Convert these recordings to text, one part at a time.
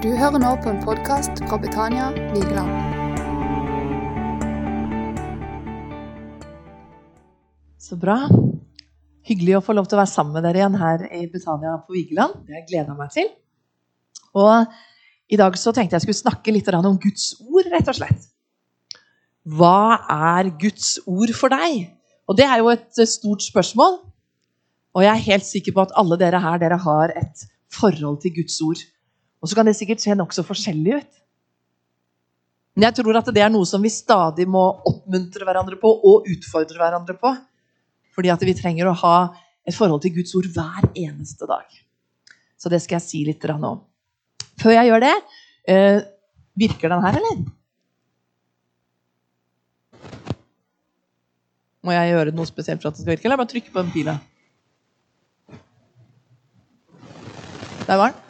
Du hører nå på en podkast fra Betania Vigeland. Så bra. Hyggelig å få lov til å være sammen med dere igjen her i Betania på Vigeland. Det har jeg gleda meg til. Og i dag så tenkte jeg skulle snakke litt om Guds ord, rett og slett. Hva er Guds ord for deg? Og det er jo et stort spørsmål. Og jeg er helt sikker på at alle dere her dere har et forhold til Guds ord. Og så kan det sikkert se nokså forskjellig ut. Men jeg tror at det er noe som vi stadig må oppmuntre hverandre på og utfordre hverandre på. Fordi at vi trenger å ha et forhold til Guds ord hver eneste dag. Så det skal jeg si litt om. Før jeg gjør det eh, Virker den her, eller? Må jeg gjøre noe spesielt for at det skal virke, eller bare trykke på den pila? Der var den.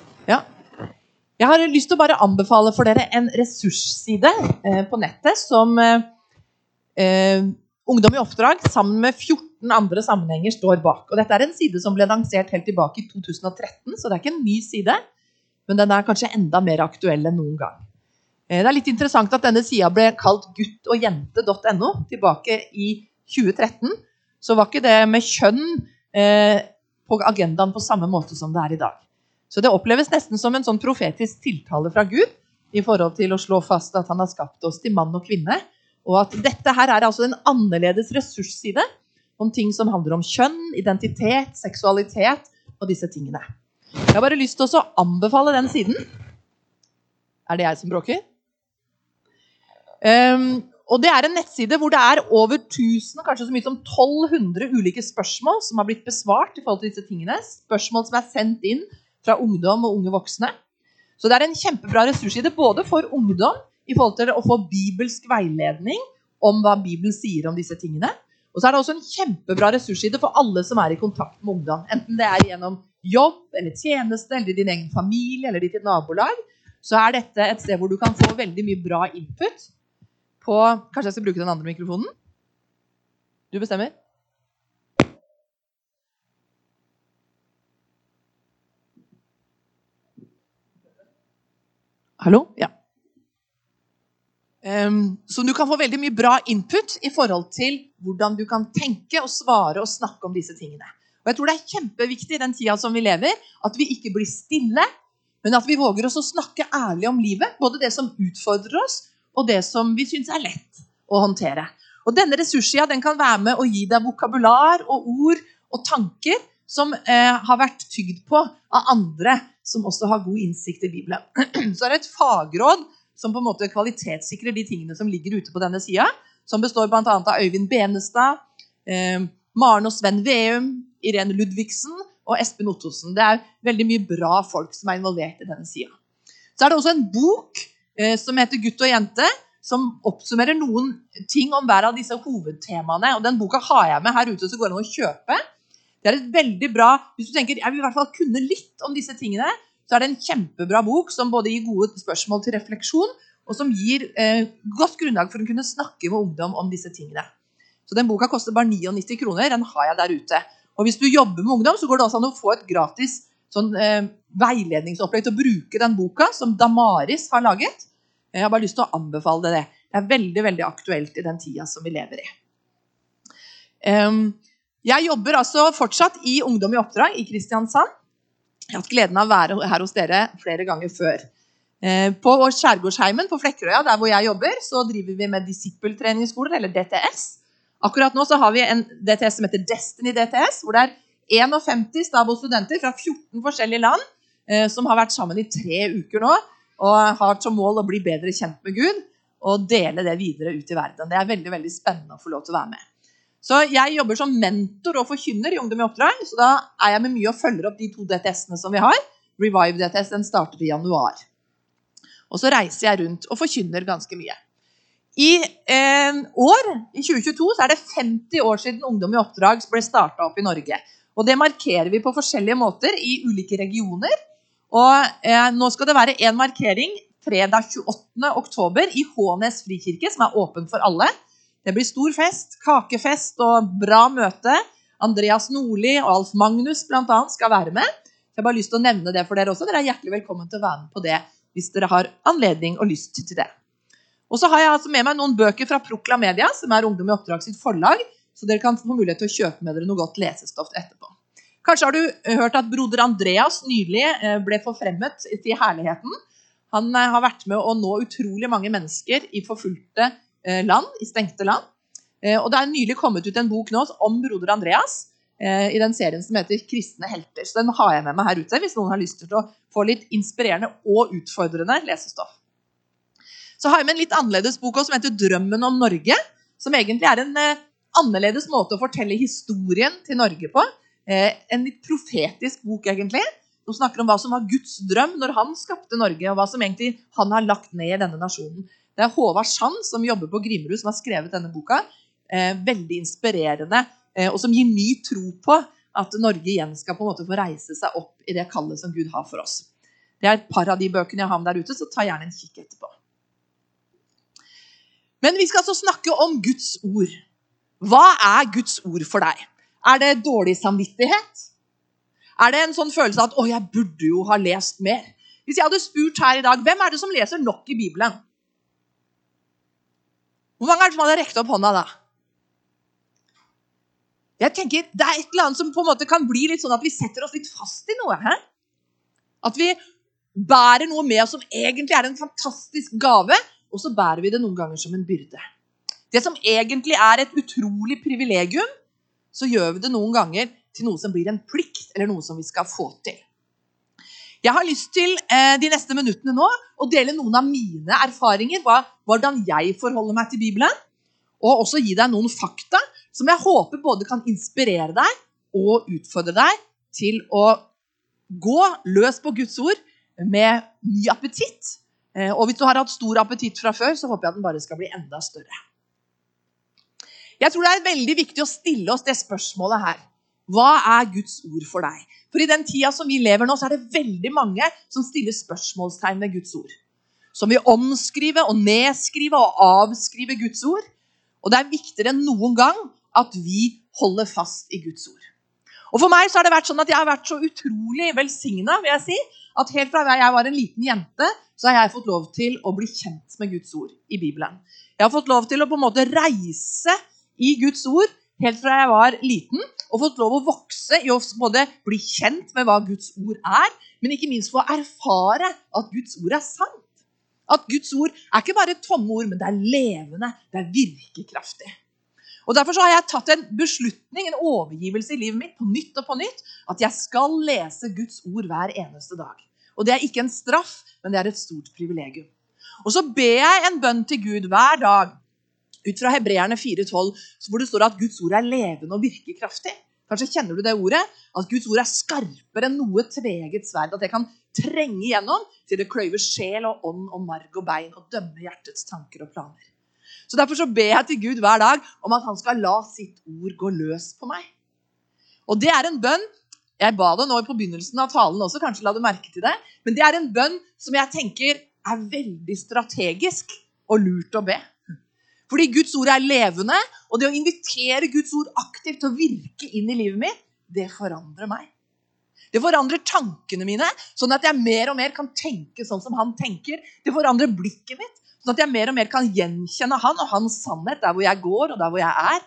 Jeg har lyst til å bare anbefale for dere en ressursside eh, på nettet som eh, eh Ungdom i oppdrag sammen med 14 andre sammenhenger står bak. Og dette er en side som ble lansert helt tilbake i 2013, så det er ikke en ny side. Men den er kanskje enda mer aktuell enn noen gang. Eh, det er litt interessant at denne sida ble kalt guttogjente.no tilbake i 2013. Så var ikke det med kjønn eh, på agendaen på samme måte som det er i dag. Så det oppleves nesten som en sånn profetisk tiltale fra Gud i forhold til å slå fast at han har skapt oss til mann og kvinne. Og at dette her er altså en annerledes ressursside om ting som handler om kjønn, identitet, seksualitet og disse tingene. Jeg har bare lyst til å anbefale den siden. Er det jeg som bråker? Um, og Det er en nettside hvor det er over 1000, kanskje så mye som 1200 ulike spørsmål som har blitt besvart i forhold til disse tingene. Spørsmål som er sendt inn fra ungdom og unge voksne. Så det er en kjempebra ressursside både for ungdom i forhold til å få bibelsk veiledning om hva Bibelen sier om disse tingene. Og så er det også en kjempebra ressursside for alle som er i kontakt med ungdom. Enten det er gjennom jobb eller tjeneste eller din egen familie eller ditt nabolag, så er dette et sted hvor du kan få veldig mye bra input på Kanskje jeg skal bruke den andre mikrofonen? Du bestemmer. Hallo? Ja. Um, så du kan få veldig mye bra input i forhold til hvordan du kan tenke og svare og snakke om disse tingene. Og jeg tror Det er kjempeviktig i den tida som vi lever, at vi ikke blir stille, men at vi våger oss å snakke ærlig om livet. Både det som utfordrer oss, og det som vi syns er lett å håndtere. Og Denne ressurssida den kan være med å gi deg vokabular og ord og tanker som eh, har vært tygd på av andre som også har god innsikt i Bibelen. Så er det et fagråd som på en måte kvalitetssikrer de tingene som ligger ute på denne sida. Som består bl.a. av Øyvind Benestad, eh, Maren og Sven Veum, Irene Ludvigsen og Espen Ottosen. Det er veldig mye bra folk som er involvert i denne sida. Så er det også en bok eh, som heter 'Gutt og jente', som oppsummerer noen ting om hver av disse hovedtemaene. Og Den boka har jeg med her ute, så går det an å kjøpe. Det er et veldig bra, Hvis du tenker jeg vil i hvert fall kunne litt om disse tingene, så er det en kjempebra bok som både gir gode spørsmål til refleksjon, og som gir eh, godt grunnlag for å kunne snakke med ungdom om disse tingene. Så Den boka koster bare 99 kroner. Den har jeg der ute. Og Hvis du jobber med ungdom, så går det også an å få et gratis sånn, eh, veiledningsopplegg til å bruke den boka som Damaris har laget. Jeg har bare lyst til å anbefale det. Det er veldig veldig aktuelt i den tida som vi lever i. Um, jeg jobber altså fortsatt i Ungdom i oppdrag i Kristiansand. Jeg har hatt gleden av å være her hos dere flere ganger før. Eh, på Skjærgårdsheimen på Flekkerøya, der hvor jeg jobber, så driver vi med disippeltreningsskoler, eller DTS. Akkurat nå så har vi en DTS som heter Destiny DTS, hvor det er 51 stab og studenter fra 14 forskjellige land eh, som har vært sammen i tre uker nå og har som mål å bli bedre kjent med Gud og dele det videre ut i verden. Det er veldig, veldig spennende å få lov til å være med. Så jeg jobber som mentor og forkynner i Ungdom i oppdrag. Så da er jeg med mye og følger opp de to DTS-ene som vi har. Revive DTS den starter i januar. Og så reiser jeg rundt og forkynner ganske mye. I eh, år, i 2022, så er det 50 år siden Ungdom i oppdrag ble starta opp i Norge. Og det markerer vi på forskjellige måter i ulike regioner. Og eh, nå skal det være en markering fredag 28. oktober i Hånes frikirke, som er åpen for alle. Det blir stor fest, kakefest og bra møte. Andreas Nordli og Alf Magnus annet, skal være med. Jeg har bare lyst til å nevne det for dere også. Dere er hjertelig velkommen til å være med på det hvis dere har anledning og lyst til det. Og så har jeg altså med meg noen bøker fra Prokla Media, som er Ungdom i oppdrag sitt forlag, så dere kan få mulighet til å kjøpe med dere noe godt lesestoff etterpå. Kanskje har du hørt at broder Andreas nylig eh, ble forfremmet til herligheten. Han eh, har vært med å nå utrolig mange mennesker i forfulgte eh, land, i stengte land. Og det er nylig kommet ut en bok nå om broder Andreas i den serien som heter 'Kristne helter'. Så den har jeg med meg her ute hvis noen har lyst til å få litt inspirerende og utfordrende lesestoff. Så har jeg med en litt annerledes bok også, som heter 'Drømmen om Norge'. Som egentlig er en eh, annerledes måte å fortelle historien til Norge på. Eh, en litt profetisk bok, egentlig. Som snakker om hva som var Guds drøm når han skapte Norge, og hva som egentlig han har lagt ned i denne nasjonen. Det er Håvard Sand, som jobber på Grimrud, som har skrevet denne boka. Eh, veldig inspirerende, eh, og som gir ny tro på at Norge igjen skal på en måte få reise seg opp i det kallet som Gud har for oss. Det er et par av de bøkene jeg har med der ute, så ta gjerne en kikk etterpå. Men vi skal altså snakke om Guds ord. Hva er Guds ord for deg? Er det dårlig samvittighet? Er det en sånn følelse av at 'å, jeg burde jo ha lest mer'? Hvis jeg hadde spurt her i dag, hvem er det som leser nok i Bibelen? Hvor mange er det som hadde rekt opp hånda da? Jeg tenker, Det er et eller annet som på en måte kan bli litt sånn at vi setter oss litt fast i noe. He? At vi bærer noe med oss som egentlig er en fantastisk gave, og så bærer vi det noen ganger som en byrde. Det som egentlig er et utrolig privilegium, så gjør vi det noen ganger til noe som blir en plikt, eller noe som vi skal få til. Jeg har lyst til eh, de neste minuttene nå å dele noen av mine erfaringer, hva, hvordan jeg forholder meg til Bibelen, og også gi deg noen fakta som jeg håper både kan inspirere deg og utfordre deg til å gå løs på Guds ord med ny appetitt Eh, og hvis du har hatt stor appetitt fra før, så håper jeg at den bare skal bli enda større. Jeg tror det er veldig viktig å stille oss det spørsmålet her. Hva er Guds ord for deg? For i den tida som vi lever nå, så er det veldig mange som stiller spørsmålstegn ved Guds ord. Som vil omskrive og nedskrive og avskrive Guds ord. Og det er viktigere enn noen gang at vi holder fast i Guds ord. Og for meg så har det vært sånn at jeg har vært så utrolig velsigna vil jeg si, at helt fra jeg var en liten jente, så har jeg fått lov til å bli kjent med Guds ord i Bibelen. Jeg har fått lov til å på en måte reise i Guds ord helt fra jeg var liten, og fått lov å vokse i å både bli kjent med hva Guds ord er, men ikke minst få erfare at Guds ord er sant. At Guds ord er ikke bare tomme ord, men det er levende, det er virkekraftig. Og Derfor har jeg tatt en beslutning, en overgivelse i livet mitt på nytt og på nytt, at jeg skal lese Guds ord hver eneste dag. Og det er ikke en straff, men det er et stort privilegium. Og så ber jeg en bønn til Gud hver dag ut fra Hebreerne 4,12, hvor det står at Guds ord er levende og virker kraftig. Kanskje kjenner du det ordet? At Guds ord er skarpere enn noe tveget sverd. At det kan trenge igjennom til det kløyver sjel og ånd og marg og bein og dømmer hjertets tanker og planer. Så Derfor så ber jeg til Gud hver dag om at han skal la sitt ord gå løs på meg. Og det er en bønn Jeg ba det nå på begynnelsen av talen også, kanskje la du merke til det. Men det er en bønn som jeg tenker er veldig strategisk og lurt å be. Fordi Guds ord er levende, og det å invitere Guds ord aktivt til å virke inn i livet mitt, det forandrer meg. Det forandrer tankene mine, sånn at jeg mer og mer kan tenke sånn som han tenker. Det forandrer blikket mitt, Sånn at jeg mer og mer kan gjenkjenne han og hans sannhet der hvor jeg går og der hvor jeg er.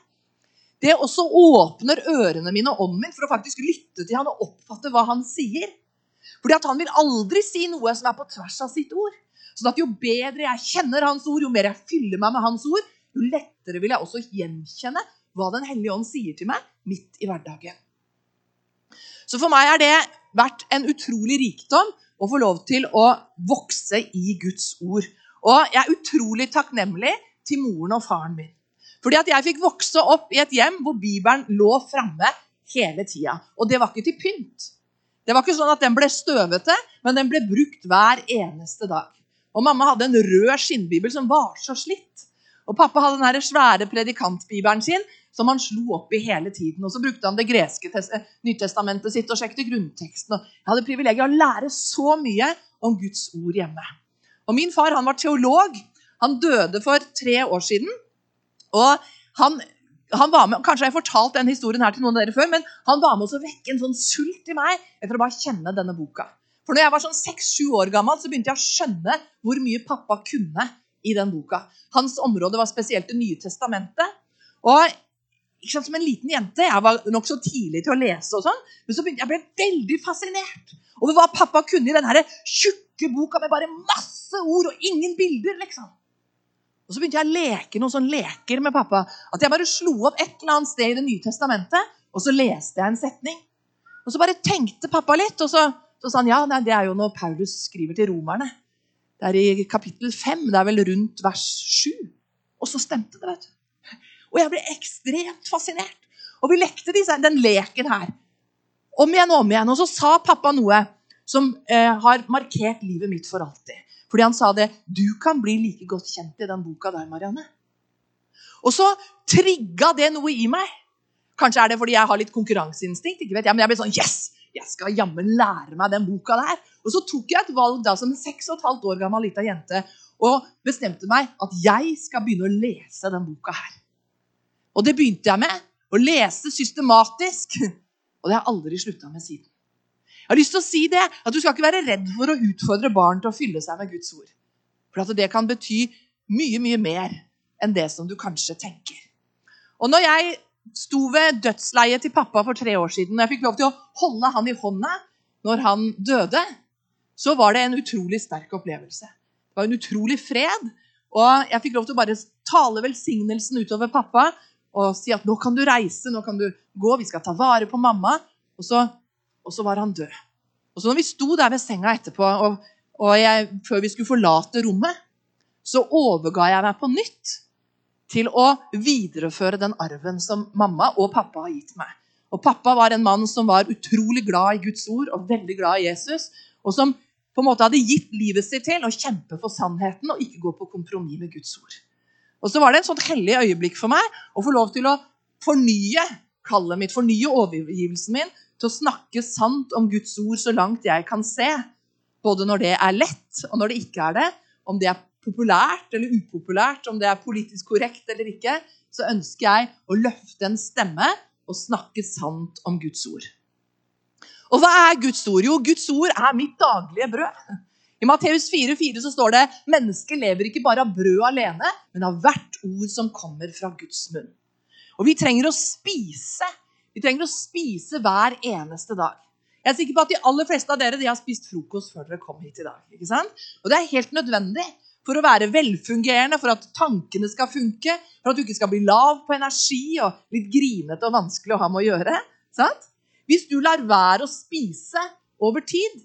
Det også åpner ørene mine og ånden min for å faktisk lytte til han og oppfatte hva han sier. Fordi at han vil aldri si noe som er på tvers av sitt ord. Sånn at jo bedre jeg kjenner hans ord, jo mer jeg fyller meg med hans ord, jo lettere vil jeg også gjenkjenne hva Den hellige ånd sier til meg midt i hverdagen. Så for meg har det vært en utrolig rikdom å få lov til å vokse i Guds ord. Og jeg er utrolig takknemlig til moren og faren min. Fordi at jeg fikk vokse opp i et hjem hvor Bibelen lå framme hele tida. Og det var ikke til pynt. Det var ikke sånn at den ble støvete, men den ble brukt hver eneste dag. Og mamma hadde en rød skinnbibel som var så slitt. Og pappa hadde den svære predikantbibelen sin som han slo opp i hele tiden. Og så brukte han det greske nytestamentet sitt og sjekket grunnteksten. Og jeg hadde privilegiet å lære så mye om Guds ord hjemme. Og Min far han var teolog. Han døde for tre år siden. Og han, han var med, Kanskje jeg har fortalt den historien her til noen av dere før, men han var med å vekke en sånn sult i meg etter å bare kjenne denne boka. For når jeg var sånn seks-sju år gammel, så begynte jeg å skjønne hvor mye pappa kunne i den boka. Hans område var spesielt Det nye testamentet. Og sant, som en liten jente, Jeg var nokså tidlig til å lese, og sånn, men så begynte jeg ble veldig fascinert over hva pappa kunne i den tjukke boka med bare masse ord og ingen bilder. liksom. Og Så begynte jeg å leke noen sånne leker med pappa. At jeg bare slo opp et eller annet sted i Det nye testamentet, og så leste jeg en setning. Og så bare tenkte pappa litt, og så, så sa han ja, nei, det er jo når Paulus skriver til romerne. Det er i kapittel 5, det er vel rundt vers 7. Og så stemte det, vet du. Og jeg ble ekstremt fascinert. Og vi lekte disse, den leken her om igjen og om igjen. Og så sa pappa noe som eh, har markert livet mitt for alltid. Fordi han sa det Du kan bli like godt kjent i den boka der, Marianne. Og så trigga det noe i meg. Kanskje er det fordi jeg har litt konkurranseinstinkt. ikke vet jeg, Men jeg ble sånn Yes! Jeg skal jammen lære meg den boka der. Og så tok jeg et valg da som en seks og et halvt år gammel lita jente og bestemte meg at jeg skal begynne å lese den boka her. Og det begynte jeg med. Å lese systematisk. Og det har jeg aldri slutta med siden. Jeg har lyst til å si det, at Du skal ikke være redd for å utfordre barn til å fylle seg med Guds ord. For at det kan bety mye, mye mer enn det som du kanskje tenker. Og når jeg sto ved dødsleiet til pappa for tre år siden, og jeg fikk lov til å holde han i hånda når han døde, så var det en utrolig sterk opplevelse. Det var en utrolig fred. Og jeg fikk lov til å bare tale velsignelsen utover pappa og si at nå kan du reise, nå kan du gå, vi skal ta vare på mamma. Og så, og så var han død. Og så når vi sto der ved senga etterpå, og, og jeg, før vi skulle forlate rommet, så overga jeg meg på nytt til å videreføre den arven som mamma og pappa har gitt meg. Og Pappa var en mann som var utrolig glad i Guds ord og veldig glad i Jesus. Og som på en måte hadde gitt livet sitt til å kjempe for sannheten og ikke gå på kompromiss med Guds ord. Og så var det en sånn hellig øyeblikk for meg å få lov til å fornye kallet mitt, fornye overgivelsen min til å snakke sant om Guds ord så langt jeg kan se. Både når det er lett, og når det ikke er det. Om det er populært eller upopulært, om det er politisk korrekt eller ikke, så ønsker jeg å løfte en stemme og snakke sant om Guds ord. Og hva er Guds ord? Jo, Guds ord er mitt daglige brød. I Matteus 4,4 så står det mennesket lever ikke bare av brød alene, men av hvert ord som kommer fra Guds munn. Og vi trenger å spise. Vi trenger å spise hver eneste dag. Jeg er sikker på at De aller fleste av dere de har spist frokost før dere kom hit i dag. ikke sant? Og Det er helt nødvendig for å være velfungerende, for at tankene skal funke, for at du ikke skal bli lav på energi og litt grinete og vanskelig å ha med å gjøre. sant? Hvis du lar være å spise over tid,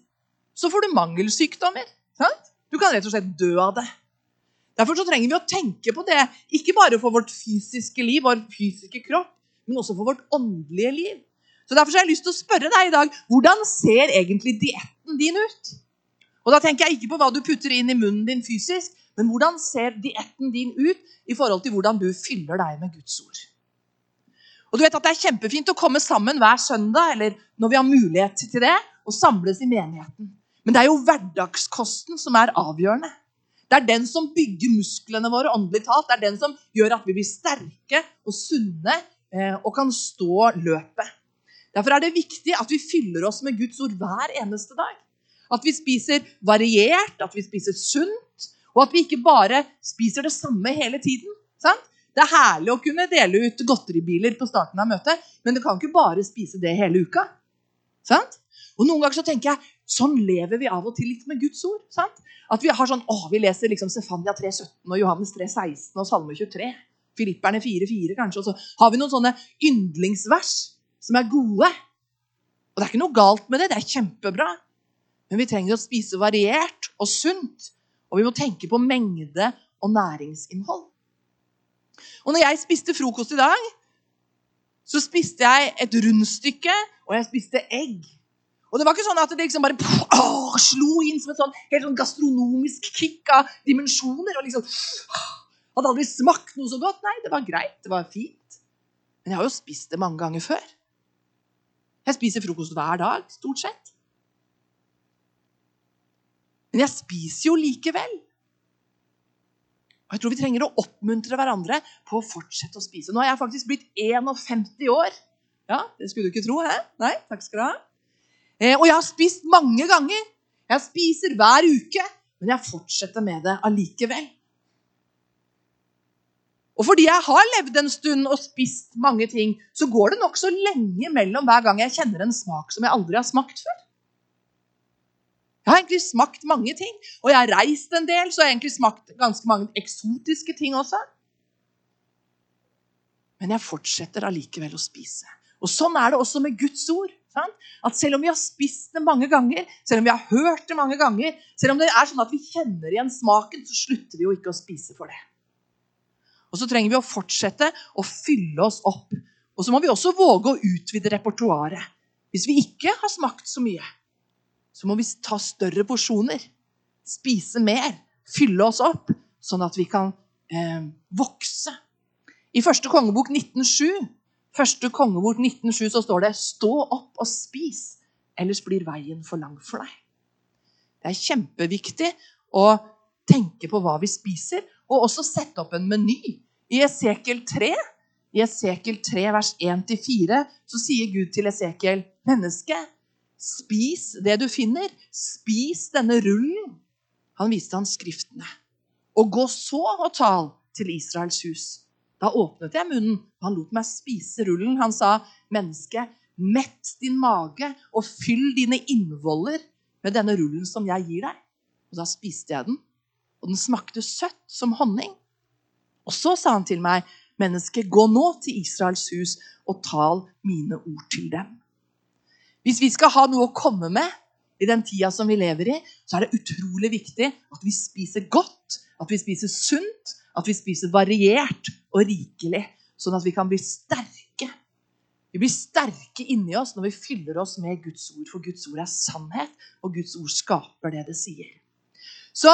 så får du mangelsykdommer. Sant? Du kan rett og slett dø av det. Derfor trenger vi å tenke på det, ikke bare for vårt fysiske liv, vår fysiske kropp, men også for vårt åndelige liv. Så Derfor har jeg lyst til å spørre deg i dag hvordan ser egentlig dietten din ut? Og Da tenker jeg ikke på hva du putter inn i munnen din fysisk, men hvordan ser dietten din ut i forhold til hvordan du fyller deg med Guds ord. Og du vet at Det er kjempefint å komme sammen hver søndag eller når vi har mulighet til det, og samles i menigheten. Men det er jo hverdagskosten som er avgjørende. Det er den som bygger musklene våre åndelig talt. Det er den som gjør at vi blir sterke og sunne eh, og kan stå løpet. Derfor er det viktig at vi fyller oss med Guds ord hver eneste dag. At vi spiser variert, at vi spiser sunt, og at vi ikke bare spiser det samme hele tiden. Sant? Det er herlig å kunne dele ut godteribiler på starten av møtet, men du kan ikke bare spise det hele uka. Sant? Og Noen ganger så tenker jeg sånn lever vi av og til litt med Guds ord. sant? At Vi har sånn, å, vi leser liksom Stefania 3,17 og Johannes 3,16 og Salme 23. Filipperne 4,4 kanskje. Og så har vi noen sånne yndlingsvers som er gode. Og det er ikke noe galt med det. Det er kjempebra. Men vi trenger å spise variert og sunt. Og vi må tenke på mengde og næringsinnhold. Og når jeg spiste frokost i dag, så spiste jeg et rundstykke, og jeg spiste egg. Og det var ikke sånn at det liksom bare å, slo inn som et sånn, helt sånn gastronomisk kick av dimensjoner. og liksom, Hadde aldri smakt noe så godt. Nei, det var greit. Det var fint. Men jeg har jo spist det mange ganger før. Jeg spiser frokost hver dag, stort sett. Men jeg spiser jo likevel. Og jeg tror vi trenger å oppmuntre hverandre på å fortsette å spise. Nå har jeg faktisk blitt 51 år. Ja, Det skulle du ikke tro, He? Nei, takk skal du ha. Eh, og jeg har spist mange ganger. Jeg spiser hver uke, men jeg fortsetter med det allikevel. Og fordi jeg har levd en stund og spist mange ting, så går det nokså lenge mellom hver gang jeg kjenner en smak som jeg aldri har smakt før. Jeg har egentlig smakt mange ting, og jeg har reist en del, så jeg har egentlig smakt ganske mange eksotiske ting også. Men jeg fortsetter allikevel å spise. Og Sånn er det også med Guds ord. Sant? At Selv om vi har spist det mange ganger, selv om vi har hørt det mange ganger, selv om det er sånn at vi kjenner igjen smaken, så slutter vi jo ikke å spise for det. Og så trenger vi å fortsette å fylle oss opp. Og så må vi også våge å utvide repertoaret. Hvis vi ikke har smakt så mye, så må vi ta større porsjoner. Spise mer. Fylle oss opp, sånn at vi kan eh, vokse. I første kongebok 1907 første kongebok 1907 så står det 'Stå opp og spis, ellers blir veien for lang for deg'. Det er kjempeviktig å tenke på hva vi spiser, og også sette opp en meny. I Esekiel 3, i Esekiel 3 vers 1-4 så sier Gud til Esekiel, 'Menneske, spis det du finner. Spis denne rullen.' Han viste han skriftene. Og gå så og tal til Israels hus. Da åpnet jeg munnen, og han lot meg spise rullen. Han sa, 'Menneske, mett din mage og fyll dine innvoller med denne rullen som jeg gir deg.' Og da spiste jeg den, og den smakte søtt som honning. Og så sa han til meg, 'Menneske, gå nå til Israels hus og tal mine ord til dem.' Hvis vi skal ha noe å komme med i den tida som vi lever i, så er det utrolig viktig at vi spiser godt, at vi spiser sunt, at vi spiser variert og rikelig, sånn at vi kan bli sterke. Vi blir sterke inni oss når vi fyller oss med Guds ord, for Guds ord er sannhet, og Guds ord skaper det det sier. Så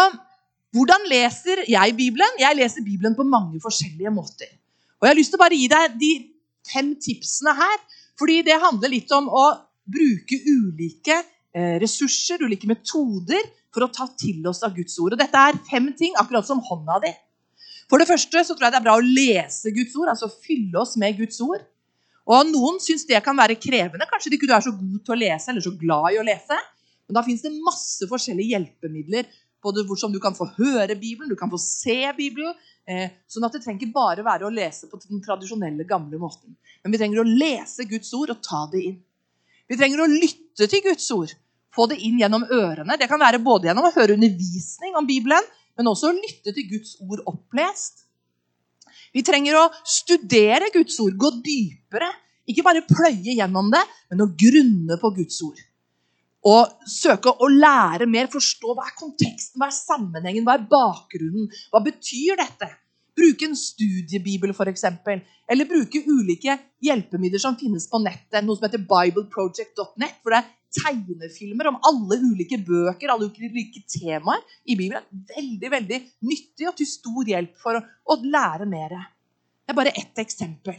hvordan leser jeg Bibelen? Jeg leser Bibelen på mange forskjellige måter. Og Jeg har lyst til å bare gi deg de fem tipsene her, fordi det handler litt om å bruke ulike eh, ressurser, ulike metoder, for å ta til oss av Guds ord. Og Dette er fem ting, akkurat som hånda di. For det første så tror jeg det er bra å lese Guds ord, altså fylle oss med Guds ord. Og Noen syns det kan være krevende. Kanskje du ikke er så god til å lese eller så glad i å lese. Men da fins det masse forskjellige hjelpemidler. Både som du kan få høre Bibelen, du kan få se Bibelen. Eh, sånn at det trenger ikke bare være å lese på den tradisjonelle, gamle måten. Men vi trenger å lese Guds ord og ta det inn. Vi trenger å lytte til Guds ord. Få det inn gjennom ørene. Det kan være både gjennom å høre undervisning om Bibelen, men også å lytte til Guds ord opplest. Vi trenger å studere Guds ord, gå dypere. Ikke bare pløye gjennom det, men å grunne på Guds ord. Og søke å lære mer, forstå hva er konteksten, hva er sammenhengen, hva er bakgrunnen. Hva betyr dette? Bruke en studiebibel, f.eks. Eller bruke ulike hjelpemidler som finnes på nettet. Noe som heter bibleproject.net. hvor det er tegnefilmer om alle ulike bøker, alle ulike temaer i Bibelen. Veldig veldig nyttig og til stor hjelp for å, å lære mer. Det er bare ett eksempel.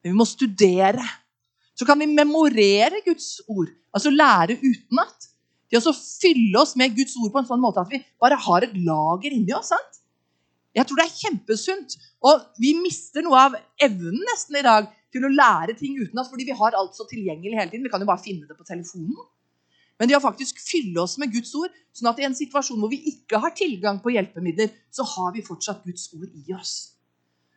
Men vi må studere. Så kan vi memorere Guds ord, altså lære utenat. Til å fylle oss med Guds ord på en sånn måte at vi bare har et lager inni oss. sant? Jeg tror det er kjempesunt. Og vi mister noe av evnen nesten i dag til å lære ting utenat, fordi vi har alt så tilgjengelig hele tiden. Vi kan jo bare finne det på telefonen. Men det å faktisk fylle oss med Guds ord, sånn at i en situasjon hvor vi ikke har tilgang på hjelpemidler, så har vi fortsatt Guds ord i oss.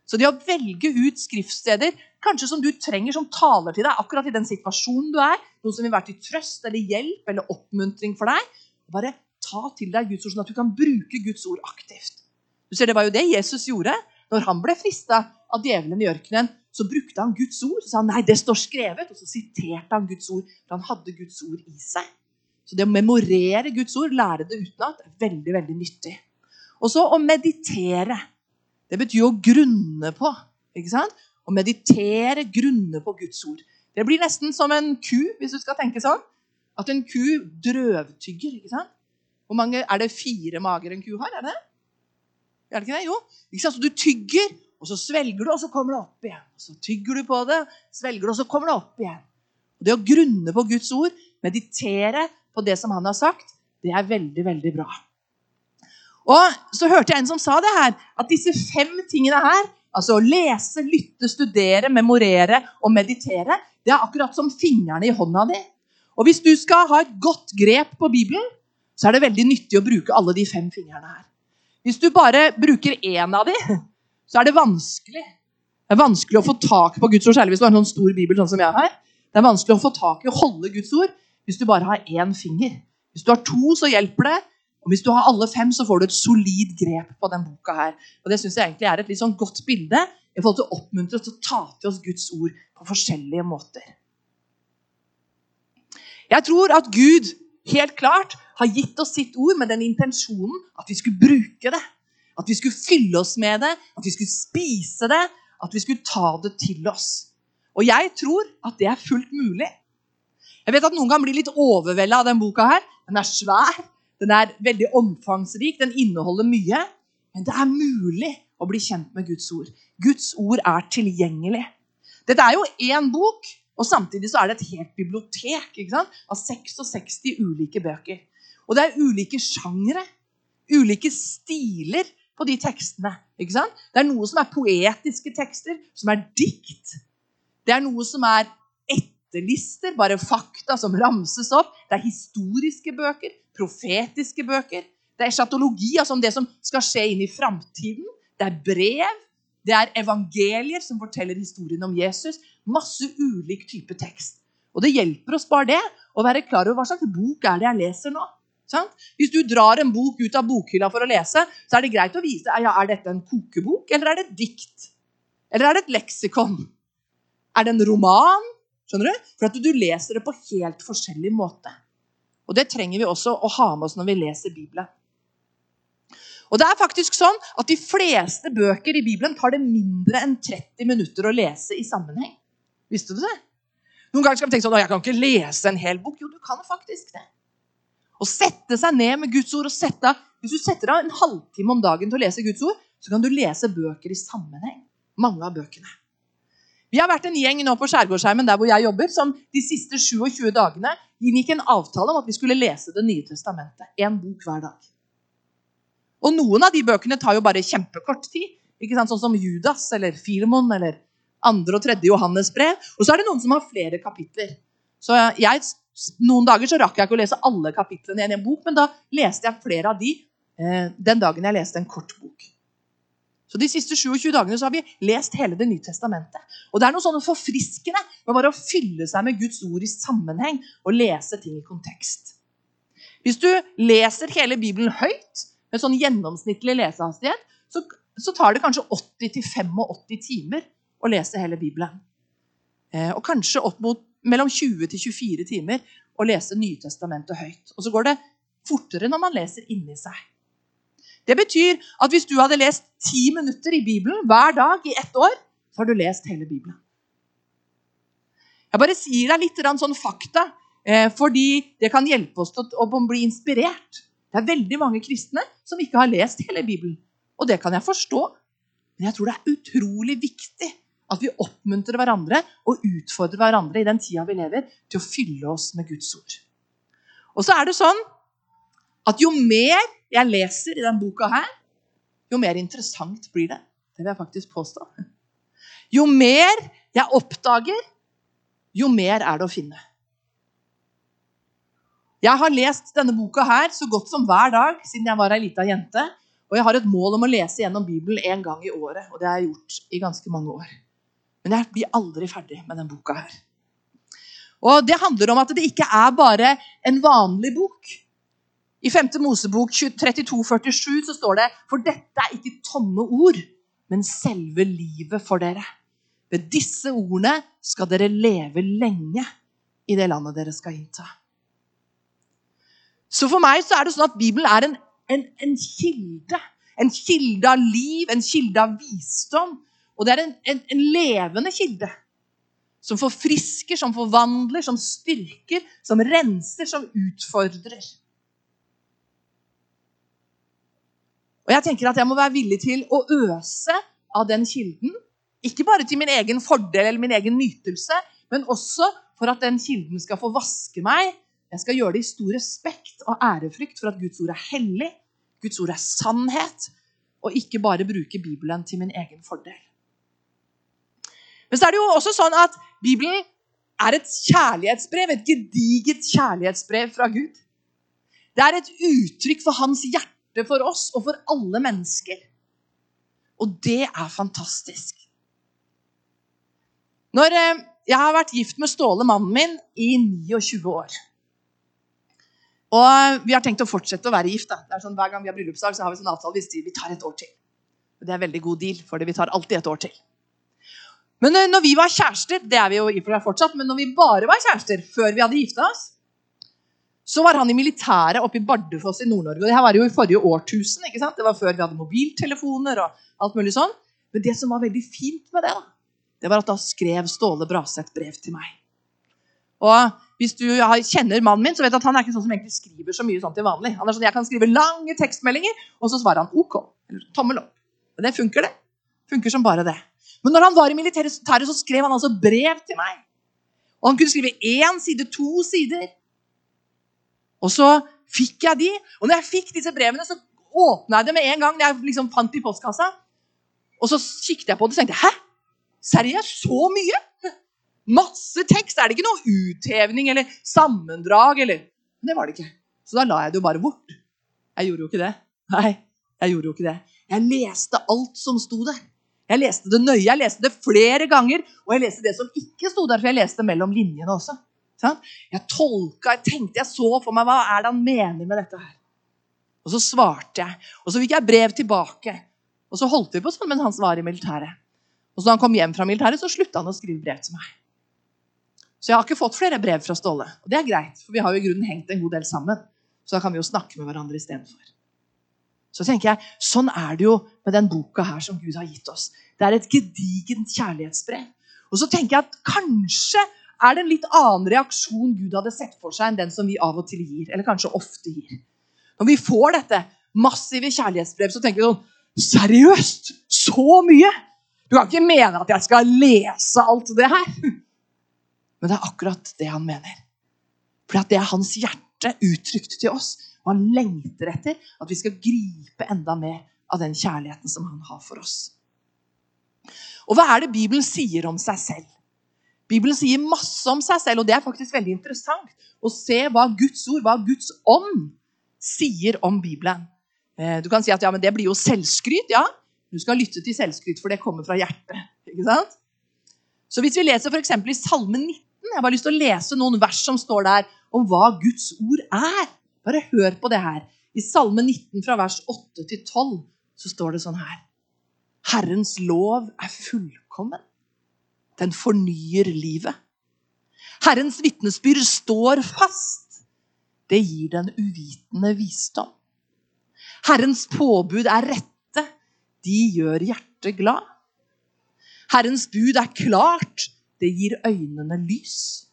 Så det å velge ut skriftsteder kanskje som du trenger, som taler til deg akkurat i den situasjonen du er, noe som vil være til trøst eller hjelp eller oppmuntring for deg, bare ta til deg Guds ord, sånn at du kan bruke Guds ord aktivt. Du ser, Det var jo det Jesus gjorde. Når han ble frista av djevelen i ørkenen, så brukte han Guds ord. Så sa han nei, det står skrevet. Og så siterte han Guds ord, for han hadde Guds ord i seg. Så det å memorere Guds ord, lære det utenat, er veldig veldig nyttig. Og så å meditere. Det betyr å grunne på. ikke sant? Å meditere, grunne på Guds ord. Det blir nesten som en ku, hvis du skal tenke sånn. At en ku drøvtygger. ikke sant? Hvor mange, Er det fire mager en ku har? Er det Er det ikke det? Jo. Ikke? Så du tygger, og så svelger du, og så kommer det opp igjen. Og så tygger du på det, svelger du, og så kommer det opp igjen. Og Det å grunne på Guds ord, meditere, på det som han har sagt, det er veldig, veldig bra. Og så hørte jeg en som sa det her, at disse fem tingene her, altså å lese, lytte, studere, memorere og meditere, det er akkurat som fingrene i hånda di. Og hvis du skal ha et godt grep på Bibelen, så er det veldig nyttig å bruke alle de fem fingrene her. Hvis du bare bruker én av de, så er det vanskelig. Det er vanskelig å få tak på Guds ord, særlig hvis du har en sånn stor bibel sånn som jeg har. Det er vanskelig å få tak i å holde Guds ord hvis du bare har én finger. Hvis du har to, så hjelper det. Og hvis du har alle fem, så får du et solid grep på den boka her. Og Det syns jeg egentlig er et litt sånn godt bilde i forhold til å oppmuntre oss til å ta til oss Guds ord på forskjellige måter. Jeg tror at Gud helt klart har gitt oss sitt ord med den intensjonen at vi skulle bruke det. At vi skulle fylle oss med det, at vi skulle spise det, at vi skulle ta det til oss. Og jeg tror at det er fullt mulig. Jeg vet at Noen kan bli litt overvelda av den boka. her. Den er svær, den er veldig omfangsrik, den inneholder mye. Men det er mulig å bli kjent med Guds ord. Guds ord er tilgjengelig. Dette er jo én bok, og samtidig så er det et helt bibliotek ikke sant? av 66 ulike bøker. Og det er ulike sjangre, ulike stiler på de tekstene. ikke sant? Det er noe som er poetiske tekster, som er dikt. Det er noe som er etterlister, bare fakta som ramses opp. Det er historiske bøker, profetiske bøker. Det er eschatologi, altså om det som skal skje inn i framtiden. Det er brev. Det er evangelier som forteller historien om Jesus. Masse ulik type tekst. Og det hjelper oss bare det å være klar over hva slags bok er det jeg leser nå. Sant? Hvis du drar en bok ut av bokhylla for å lese, så er det greit å vise ja, er dette en kokebok, eller er det et dikt. Eller er det et leksikon? Er det en roman? Skjønner du? For at du leser det på helt forskjellig måte. Og det trenger vi også å ha med oss når vi leser Bibelen. Og det er faktisk sånn at De fleste bøker i Bibelen tar det mindre enn 30 minutter å lese i sammenheng. Visste du det? Noen ganger skal vi tenke sånn, jeg kan ikke lese en hel bok. Jo, du kan faktisk det. Å sette seg ned med Guds ord og sette Hvis du setter av en halvtime om dagen til å lese Guds ord, så kan du lese bøker i sammenheng. Mange av bøkene. Vi har vært en gjeng nå på Skjærgårdsheimen der hvor jeg jobber, som de siste 27 dagene inngikk en avtale om at vi skulle lese Det nye testamentet. Én bok hver dag. Og noen av de bøkene tar jo bare kjempekort tid. ikke sant? Sånn som Judas eller Filemon eller andre og tredje Johannes brev. Og så er det noen som har flere kapitler. Så jeg, Noen dager så rakk jeg ikke å lese alle kapitlene i en bok, men da leste jeg flere av de eh, den dagen jeg leste en kort bok. Så De siste 27 dagene så har vi lest hele Det nye testamentet. Og Det er noe sånn forfriskende med bare å fylle seg med Guds ord i sammenheng og lese ting i kontekst. Hvis du leser hele Bibelen høyt, med sånn gjennomsnittlig lesehastighet, så, så tar det kanskje 80-85 timer å lese hele Bibelen. Eh, og kanskje opp mot mellom 20 24 timer å lese Nytestamentet høyt. Og så går det fortere når man leser inni seg. Det betyr at hvis du hadde lest ti minutter i Bibelen hver dag i ett år, så har du lest hele Bibelen. Jeg bare sier deg litt sånn fakta, eh, fordi det kan hjelpe oss til å bli inspirert. Det er veldig mange kristne som ikke har lest hele Bibelen. Og det kan jeg forstå. Men jeg tror det er utrolig viktig at vi oppmuntrer hverandre og utfordrer hverandre i den tida vi lever, til å fylle oss med Guds ord. Og så er det sånn at jo mer jeg leser i denne boka her, jo mer interessant blir det. Det vil jeg faktisk påstå. Jo mer jeg oppdager, jo mer er det å finne. Jeg har lest denne boka her så godt som hver dag siden jeg var ei lita jente. Og jeg har et mål om å lese gjennom Bibelen én gang i året. Og det har jeg gjort i ganske mange år. Men jeg blir aldri ferdig med denne boka her. Og det handler om at det ikke er bare en vanlig bok. I 5. Mosebok 32,47 så står det For dette er ikke tomme ord, men selve livet for dere. Ved disse ordene skal dere leve lenge i det landet dere skal innta. Så for meg så er det sånn at Bibelen er en, en, en kilde. En kilde av liv, en kilde av visdom. Og det er en, en levende kilde. Som forfrisker, som forvandler, som styrker, som renser, som utfordrer. Og jeg tenker at jeg må være villig til å øse av den kilden. Ikke bare til min egen fordel eller min egen nytelse, men også for at den kilden skal få vaske meg. Jeg skal gjøre det i stor respekt og ærefrykt for at Guds ord er hellig, Guds ord er sannhet, og ikke bare bruke Bibelen til min egen fordel. Men så er det jo også sånn at Bibelen er et kjærlighetsbrev, et gediget kjærlighetsbrev fra Gud. Det er et uttrykk for hans hjerte for oss og for alle mennesker. Og det er fantastisk. Når eh, Jeg har vært gift med Ståle, mannen min, i 29 år. Og vi har tenkt å fortsette å være gift. Da. Det er sånn, hver gang vi har bryllupsdag, så har vi sånn avtale vi vi tar et år til. Og Det er en veldig god deal, for vi tar alltid et år til. Men eh, når vi var kjærester, det er vi jo i for fortsatt, men når vi bare var kjærester før vi hadde gifta oss, så var han i militæret oppe i Bardufoss i Nord-Norge. og Det her var jo i forrige årtusen. ikke sant? Det var før vi hadde mobiltelefoner og alt mulig sånn. Men det som var veldig fint med det, da, det var at da skrev Ståle Braseth brev til meg. Og hvis du kjenner mannen min, så vet du at han er ikke sånn som egentlig skriver så mye sånn til vanlig. Han er sånn, Jeg kan skrive lange tekstmeldinger, og så svarer han OK. Eller tommel opp. Og det funker, det. Funker som bare det. Men når han var i militæret, så skrev han altså brev til meg. Og han kunne skrive én side, to sider. Og så fikk jeg de. Og når jeg fikk disse brevene, så åpna jeg det med en gang. jeg liksom fant i postkassa. Og så kikket jeg på det og tenkte Hæ? Seriøst? Så mye? Masse tekst! Er det ikke noe uthevning eller sammendrag? eller... Men det var det ikke. Så da la jeg det jo bare bort. Jeg gjorde jo ikke det. Nei, jeg gjorde jo ikke det. Jeg leste alt som sto der. Jeg leste det nøye. Jeg leste det flere ganger. Og jeg leste det som ikke sto der, for jeg leste mellom linjene også. Jeg tolka, jeg tenkte, jeg så for meg hva er det han mener med dette her. Og så svarte jeg. Og så fikk jeg brev tilbake. Og så holdt vi på sånn mens han var i militæret. Og så da han kom hjem fra militæret, så slutta han å skrive brev til meg. Så jeg har ikke fått flere brev fra Ståle. Og det er greit, for vi har jo i grunnen hengt en god del sammen. Så da kan vi jo snakke med hverandre istedenfor. Så tenker jeg, Sånn er det jo med den boka her som Gud har gitt oss. Det er et gedigent kjærlighetsbrev. Og så tenker jeg at kanskje er det en litt annen reaksjon Gud hadde sett for seg enn den som vi av og til gir. Eller kanskje ofte gir. Når vi får dette massive kjærlighetsbrev, så tenker vi sånn Seriøst? Så mye? Du kan ikke mene at jeg skal lese alt det her? Men det er akkurat det han mener. For det er hans hjerte uttrykt til oss. Han lengter etter at vi skal gripe enda mer av den kjærligheten som han har for oss. Og hva er det Bibelen sier om seg selv? Bibelen sier masse om seg selv, og det er faktisk veldig interessant å se hva Guds ord, hva Guds ånd, sier om Bibelen. Eh, du kan si at ja, men det blir jo selvskryt. Ja, du skal lytte til selvskryt, for det kommer fra hjertet. ikke sant? Så hvis vi leser f.eks. i Salme 19 Jeg har bare lyst til å lese noen vers som står der om hva Guds ord er. Bare hør på det her. I Salme 19 fra vers 8 til 12 så står det sånn her. Herrens lov er fullkommen. Den fornyer livet. Herrens vitnesbyrd står fast. Det gir den uvitende visdom. Herrens påbud er rette. De gjør hjertet glad. Herrens bud er klart. Det gir øynene lys.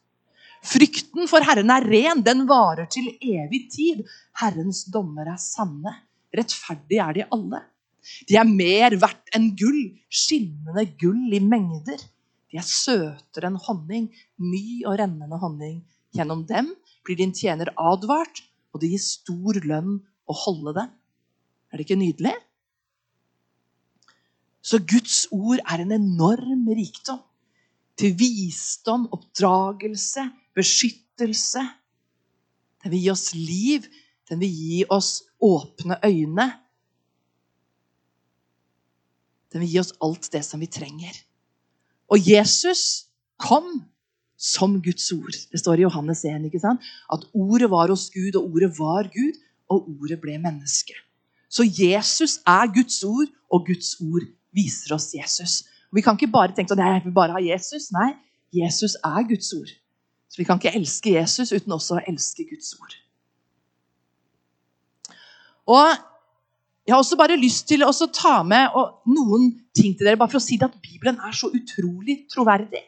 Frykten for Herren er ren, den varer til evig tid. Herrens dommer er sanne. Rettferdige er de alle. De er mer verdt enn gull, skinnende gull i mengder. De er søtere enn honning, ny og rennende honning. Gjennom dem blir din tjener advart, og det gir stor lønn å holde dem. Er det ikke nydelig? Så Guds ord er en enorm rikdom. Til visdom, oppdragelse, beskyttelse. Den vil gi oss liv. Den vil gi oss åpne øyne. Den vil gi oss alt det som vi trenger. Og Jesus kom som Guds ord. Det står i Johannes 1 ikke sant? at ordet var hos Gud, og ordet var Gud, og ordet ble menneske. Så Jesus er Guds ord, og Guds ord viser oss Jesus. Vi kan ikke bare tenke at jeg vil bare ha Jesus. Nei, Jesus er Guds ord. Så vi kan ikke elske Jesus uten også å elske Guds ord. Og jeg har også bare lyst til å ta med noen ting til dere, bare for å si at Bibelen er så utrolig troverdig.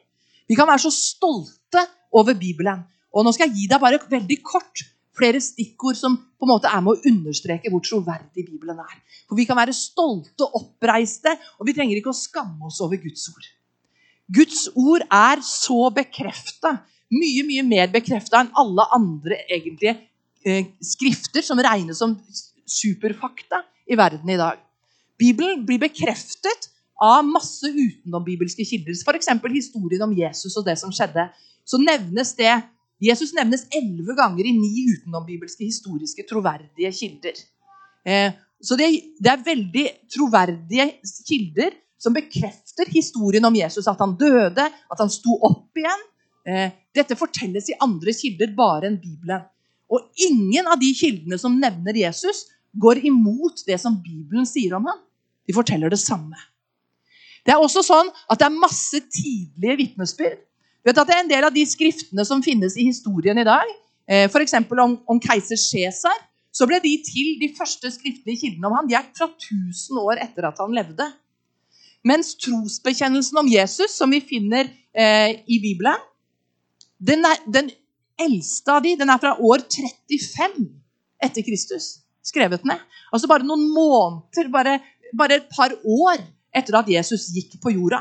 Vi kan være så stolte over Bibelen. Og nå skal jeg gi deg bare veldig kort flere stikkord som på en måte er med å understreke hvor troverdig Bibelen er. For Vi kan være stolte og oppreiste, og vi trenger ikke å skamme oss over Guds ord. Guds ord er så bekrefta, mye mye mer bekrefta enn alle andre egentlige eh, skrifter som regnes som superfakta i verden i dag. Bibelen blir bekreftet av masse utenom bibelske kilder. F.eks. historien om Jesus og det som skjedde. Så nevnes det Jesus nevnes elleve ganger i ni utenombibelske historiske troverdige kilder. Eh, så det, er veldig troverdige kilder som bekrefter historien om Jesus. At han døde, at han sto opp igjen. Eh, dette fortelles i andre kilder bare enn Bibelen. Og ingen av de kildene som nevner Jesus, går imot det som Bibelen sier om ham. De forteller det samme. Det er også sånn at det er masse tidlige vitnesbyrd. Vet at det er En del av de skriftene som finnes i historien i dag, eh, f.eks. Om, om keiser Cæsar, så ble de til de første skriftlige kildene om han, de er fra 1000 år etter at han levde. Mens trosbekjennelsen om Jesus, som vi finner eh, i Bibelen, den, er, den, eldste av de, den er fra år 35 etter Kristus. Skrevet ned. Altså bare noen måneder, bare, bare et par år etter at Jesus gikk på jorda.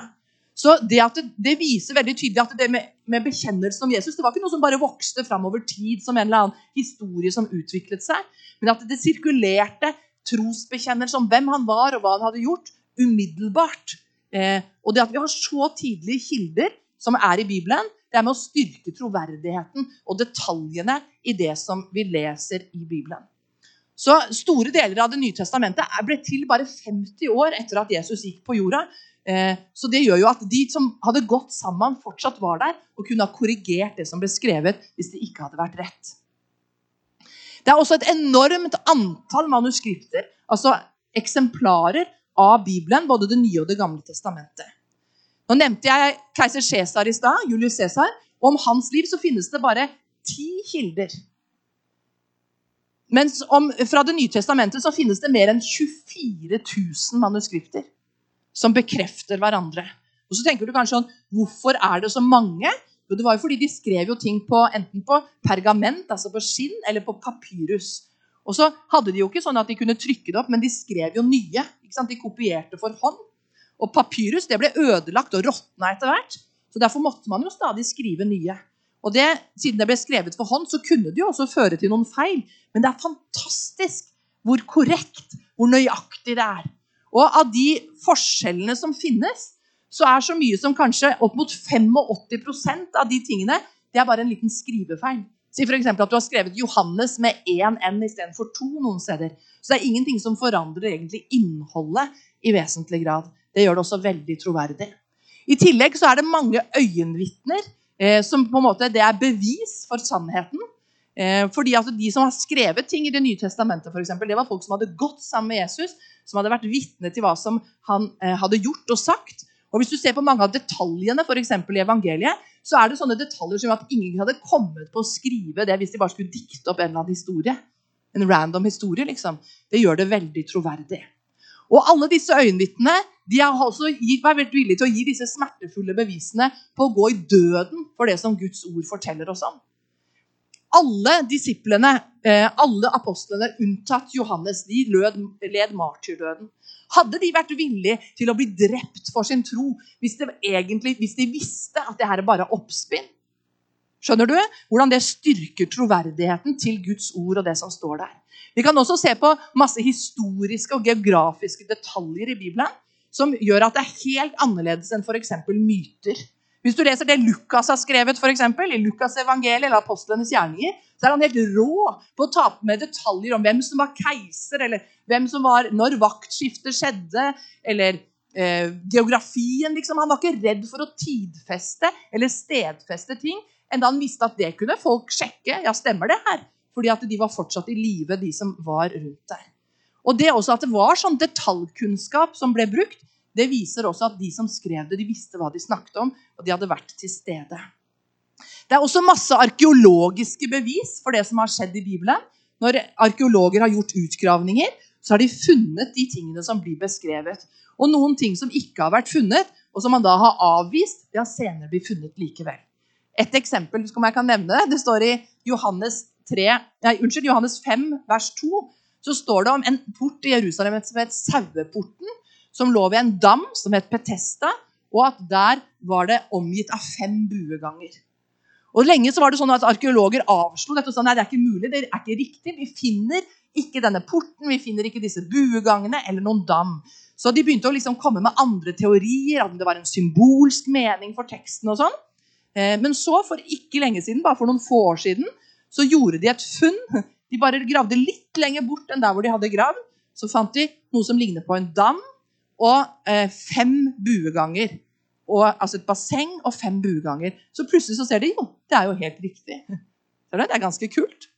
Så det, det, det, viser veldig tydelig at det med, med bekjennelsen om Jesus det var ikke noe som bare vokste fram over tid som en eller annen historie som utviklet seg, men at det sirkulerte trosbekjennelse om hvem han var og hva han hadde gjort, umiddelbart. Eh, og det at vi har så tidlige kilder som er i Bibelen, det er med å styrke troverdigheten og detaljene i det som vi leser i Bibelen. Så store deler av Det nye testamentet ble til bare 50 år etter at Jesus gikk på jorda. Eh, så det gjør jo at de som hadde gått sammen, fortsatt var der og kunne ha korrigert det som ble skrevet hvis det ikke hadde vært rett. Det er også et enormt antall manuskripter, altså eksemplarer av Bibelen, både Det nye og Det gamle testamentet. Nå nevnte jeg keiser Cæsar i stad, Julius Cæsar. Og om hans liv så finnes det bare ti kilder. Mens om, fra Det nye testamentet så finnes det mer enn 24 000 manuskripter som bekrefter hverandre. Og så tenker du kanskje sånn Hvorfor er det så mange? Jo, det var jo fordi de skrev jo ting på, enten på pergament, altså på skinn, eller på papyrus. Og så hadde de jo ikke sånn at de kunne trykke det opp, men de skrev jo nye. De kopierte for hånd. Og papyrus det ble ødelagt og råtna etter hvert. Så derfor måtte man jo stadig skrive nye. Og det, Siden det ble skrevet for hånd, så kunne det jo også føre til noen feil. Men det er fantastisk hvor korrekt, hvor nøyaktig det er. Og av de forskjellene som finnes, så er så mye som kanskje opp mot 85% av de tingene det er bare en liten skrivefeil. Si f.eks. at du har skrevet Johannes med én N istedenfor to noen steder. Så det er ingenting som forandrer egentlig innholdet i vesentlig grad. Det gjør det også veldig troverdig. I tillegg så er det mange øyenvitner eh, som på en måte det er bevis for sannheten. Eh, fordi at De som har skrevet ting i Det nye testamentet, for eksempel, det var folk som hadde gått sammen med Jesus, som hadde vært vitne til hva som han eh, hadde gjort og sagt. Og Hvis du ser på mange av detaljene for i evangeliet, så er det sånne detaljer som at ingen hadde kommet på å skrive det hvis de bare skulle dikte opp en eller annen historie. En random historie, liksom. Det gjør det veldig troverdig. Og alle disse øyenvitnene de har også vært villige til å gi disse smertefulle bevisene på å gå i døden for det som Guds ord forteller oss om alle disiplene, eh, alle apostlene unntatt Johannes, de lød, led martyrdøden. Hadde de vært villige til å bli drept for sin tro hvis de, egentlig, hvis de visste at det her er bare oppspinn? Skjønner du hvordan det styrker troverdigheten til Guds ord og det som står der? Vi kan også se på masse historiske og geografiske detaljer i Bibelen som gjør at det er helt annerledes enn f.eks. myter. Hvis du leser det Lukas har skrevet, for eksempel, i Lukas evangeliet eller apostlenes gjerninger, så er han helt rå på å ta med detaljer om hvem som var keiser, eller hvem som var, når vaktskiftet skjedde, eller eh, geografien. liksom. Han var ikke redd for å tidfeste eller stedfeste ting, enda han visste at det kunne folk sjekke. Ja, stemmer det her? Fordi at de var fortsatt i live, de som var rundt der. Og det også at det var sånn detaljkunnskap som ble brukt, det viser også at de som skrev det, de visste hva de snakket om, og de hadde vært til stede. Det er også masse arkeologiske bevis for det som har skjedd i Bibelen. Når arkeologer har gjort utgravninger, så har de funnet de tingene som blir beskrevet. Og noen ting som ikke har vært funnet, og som man da har avvist, det har senere blitt funnet likevel. Et eksempel som jeg kan nevne, det står i Johannes, 3, nei, unnskyld, Johannes 5, vers 2. Så står det om en port i Jerusalem som het Saueporten som lå ved en dam som het Petesta, og at der var det omgitt av fem bueganger. Og Lenge så var det sånn at arkeologer avslo dette og sa nei, det er ikke mulig, det er ikke riktig. Vi finner ikke denne porten, vi finner ikke disse buegangene eller noen dam. Så de begynte å liksom komme med andre teorier, om det var en symbolsk mening for teksten. og sånn. Eh, men så, for ikke lenge siden, bare for noen få år siden, så gjorde de et funn. De bare gravde litt lenger bort enn der hvor de hadde gravd. Så fant de noe som ligner på en dam og eh, fem bueganger. Og, altså et basseng og fem bueganger. Så plutselig så ser de jo, det er jo helt riktig. Det er ganske kult.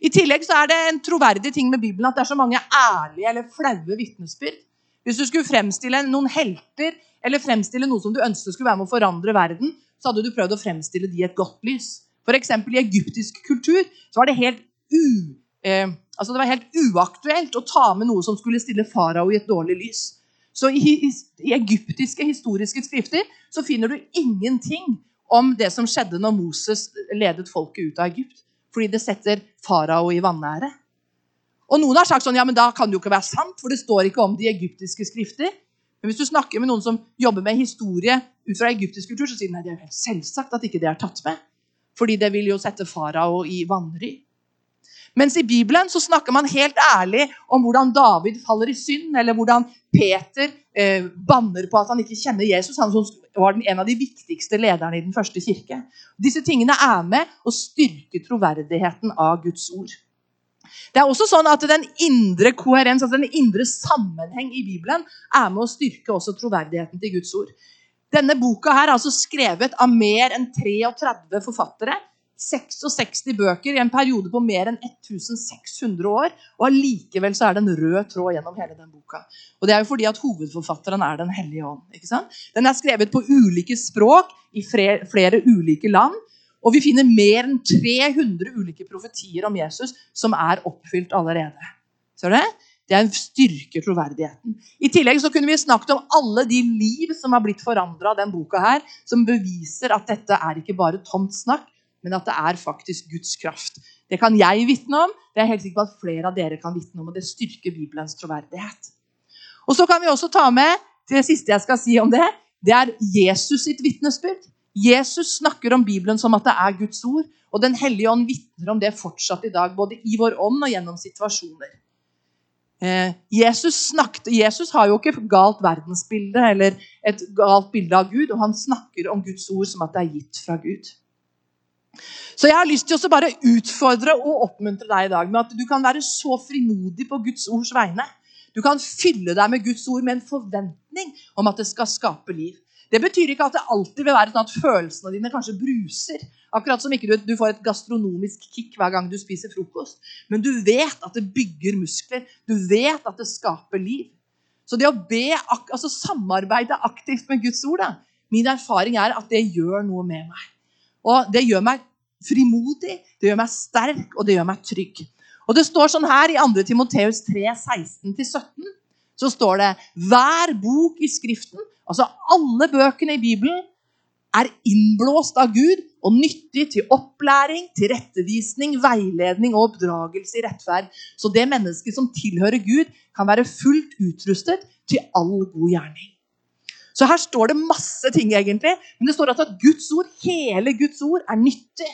I tillegg så er det en troverdig ting med Bibelen at det er så mange ærlige eller flaue vitnesbyrd. Hvis du skulle fremstille noen helter eller fremstille noe som du ønsket skulle være med å forandre verden, så hadde du prøvd å fremstille de et godt lys. F.eks. i egyptisk kultur så var det helt, u, eh, altså det var helt uaktuelt å ta med noe som skulle stille farao i et dårlig lys. Så i, i, egyptiske historiske skrifter så finner du ingenting om det som skjedde når Moses ledet folket ut av Egypt fordi det setter farao i vanære. Og Noen har sagt sånn, ja, men da kan det jo ikke være sant, for det står ikke om de egyptiske skrifter. Men hvis du snakker med noen som jobber med historie ut fra egyptisk kultur, så sier de nei, det er selvsagt at ikke det er tatt med. Fordi det vil jo sette farao i vanry. Mens i Bibelen så snakker man helt ærlig om hvordan David faller i synd, eller hvordan Peter eh, banner på at han ikke kjenner Jesus. Han var en av de viktigste lederne i den første kirke. Disse tingene er med å styrke troverdigheten av Guds ord. Det er også sånn at Den indre koherens, altså den indre sammenheng i Bibelen er med å styrke også troverdigheten til Guds ord. Denne boka her er altså skrevet av mer enn 33 forfattere 66 bøker i en periode på mer enn 1600 år. Og allikevel så er det en rød tråd gjennom hele den boka. Og det er jo fordi at hovedforfatteren er Den hellige ånd. ikke sant? Den er skrevet på ulike språk i flere, ulike land. Og vi finner mer enn 300 ulike profetier om Jesus som er oppfylt allerede. Ser du det? Det er en styrker troverdigheten. I tillegg så kunne vi snakket om alle de liv som har blitt forandra av den boka her, som beviser at dette er ikke bare tomt snakk, men at det er faktisk Guds kraft. Det kan jeg vitne om. Det er jeg helt sikker på at flere av dere kan vitne om, og det styrker Bibelens troverdighet. Og så kan vi også ta med det siste jeg skal si om det. Det er Jesus sitt vitnesbyrd. Jesus snakker om Bibelen som at det er Guds ord. Og Den hellige ånd vitner om det fortsatt i dag, både i vår ånd og gjennom situasjoner. Eh, Jesus, snakket, Jesus har jo ikke galt verdensbilde eller et galt bilde av Gud, og han snakker om Guds ord som at det er gitt fra Gud. Så jeg har lyst til å bare utfordre og oppmuntre deg i dag med at du kan være så frimodig på Guds ords vegne. Du kan fylle deg med Guds ord med en forventning om at det skal skape liv. Det betyr ikke at det alltid vil være sånn at følelsene dine kanskje bruser. Akkurat som ikke du, du får et gastronomisk kick hver gang du spiser frokost. Men du vet at det bygger muskler. Du vet at det skaper liv. Så det å be, altså samarbeide aktivt med Guds ord da, Min erfaring er at det gjør noe med meg. Og det gjør meg frimodig, det gjør meg sterk, og det gjør meg trygg. Og det står sånn her i 2. Timoteus 3, 16-17, så står det hver bok i Skriften, altså alle bøkene i Bibelen, er innblåst av Gud og nyttig til opplæring, tilrettevisning, veiledning og oppdragelse i rettferd. Så det mennesket som tilhører Gud, kan være fullt utrustet til all god gjerning. Så her står det masse ting, egentlig. Men det står altså at Guds ord, hele Guds ord er nyttig.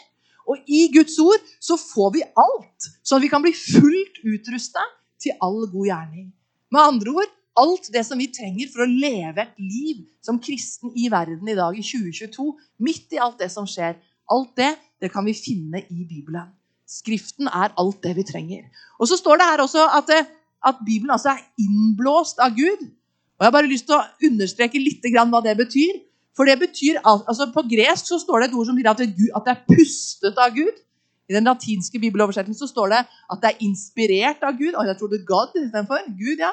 Og i Guds ord så får vi alt, sånn at vi kan bli fullt utrusta til all god gjerning. Med andre ord alt det som vi trenger for å leve et liv som kristen i verden i dag i 2022. Midt i alt det som skjer. Alt det, det kan vi finne i Bibelen. Skriften er alt det vi trenger. Og så står det her også at, at Bibelen altså er innblåst av Gud. Og Jeg har bare lyst til å understreke litt hva det betyr. For det betyr, altså På gresk så står det et ord som sier at det, at det er pustet av Gud. I den latinske bibeloversettelsen så står det at det er inspirert av Gud. Og jeg trodde God istedenfor. Gud, ja.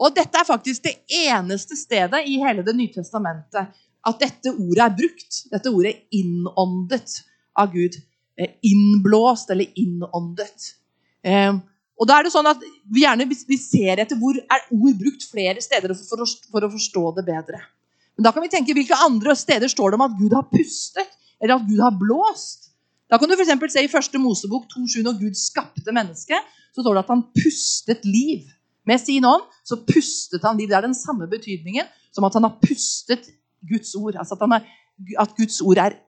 Og dette er faktisk det eneste stedet i hele Det nye testamentet at dette ordet er brukt. Dette ordet innåndet av Gud. Eh, innblåst eller innåndet. Og da er det sånn at Vi gjerne vi ser etter hvor er ord brukt flere steder for å, for å forstå det bedre. Men da kan vi tenke hvilke andre steder står det om at Gud har pustet, eller at Gud har blåst. Da kan du for se I første Mosebok 2.7, når Gud skapte mennesket, så står det at han pustet liv. Med sin ånd så pustet han liv. Det er den samme betydningen som at han har pustet Guds ord. Altså at, er, at Guds ord er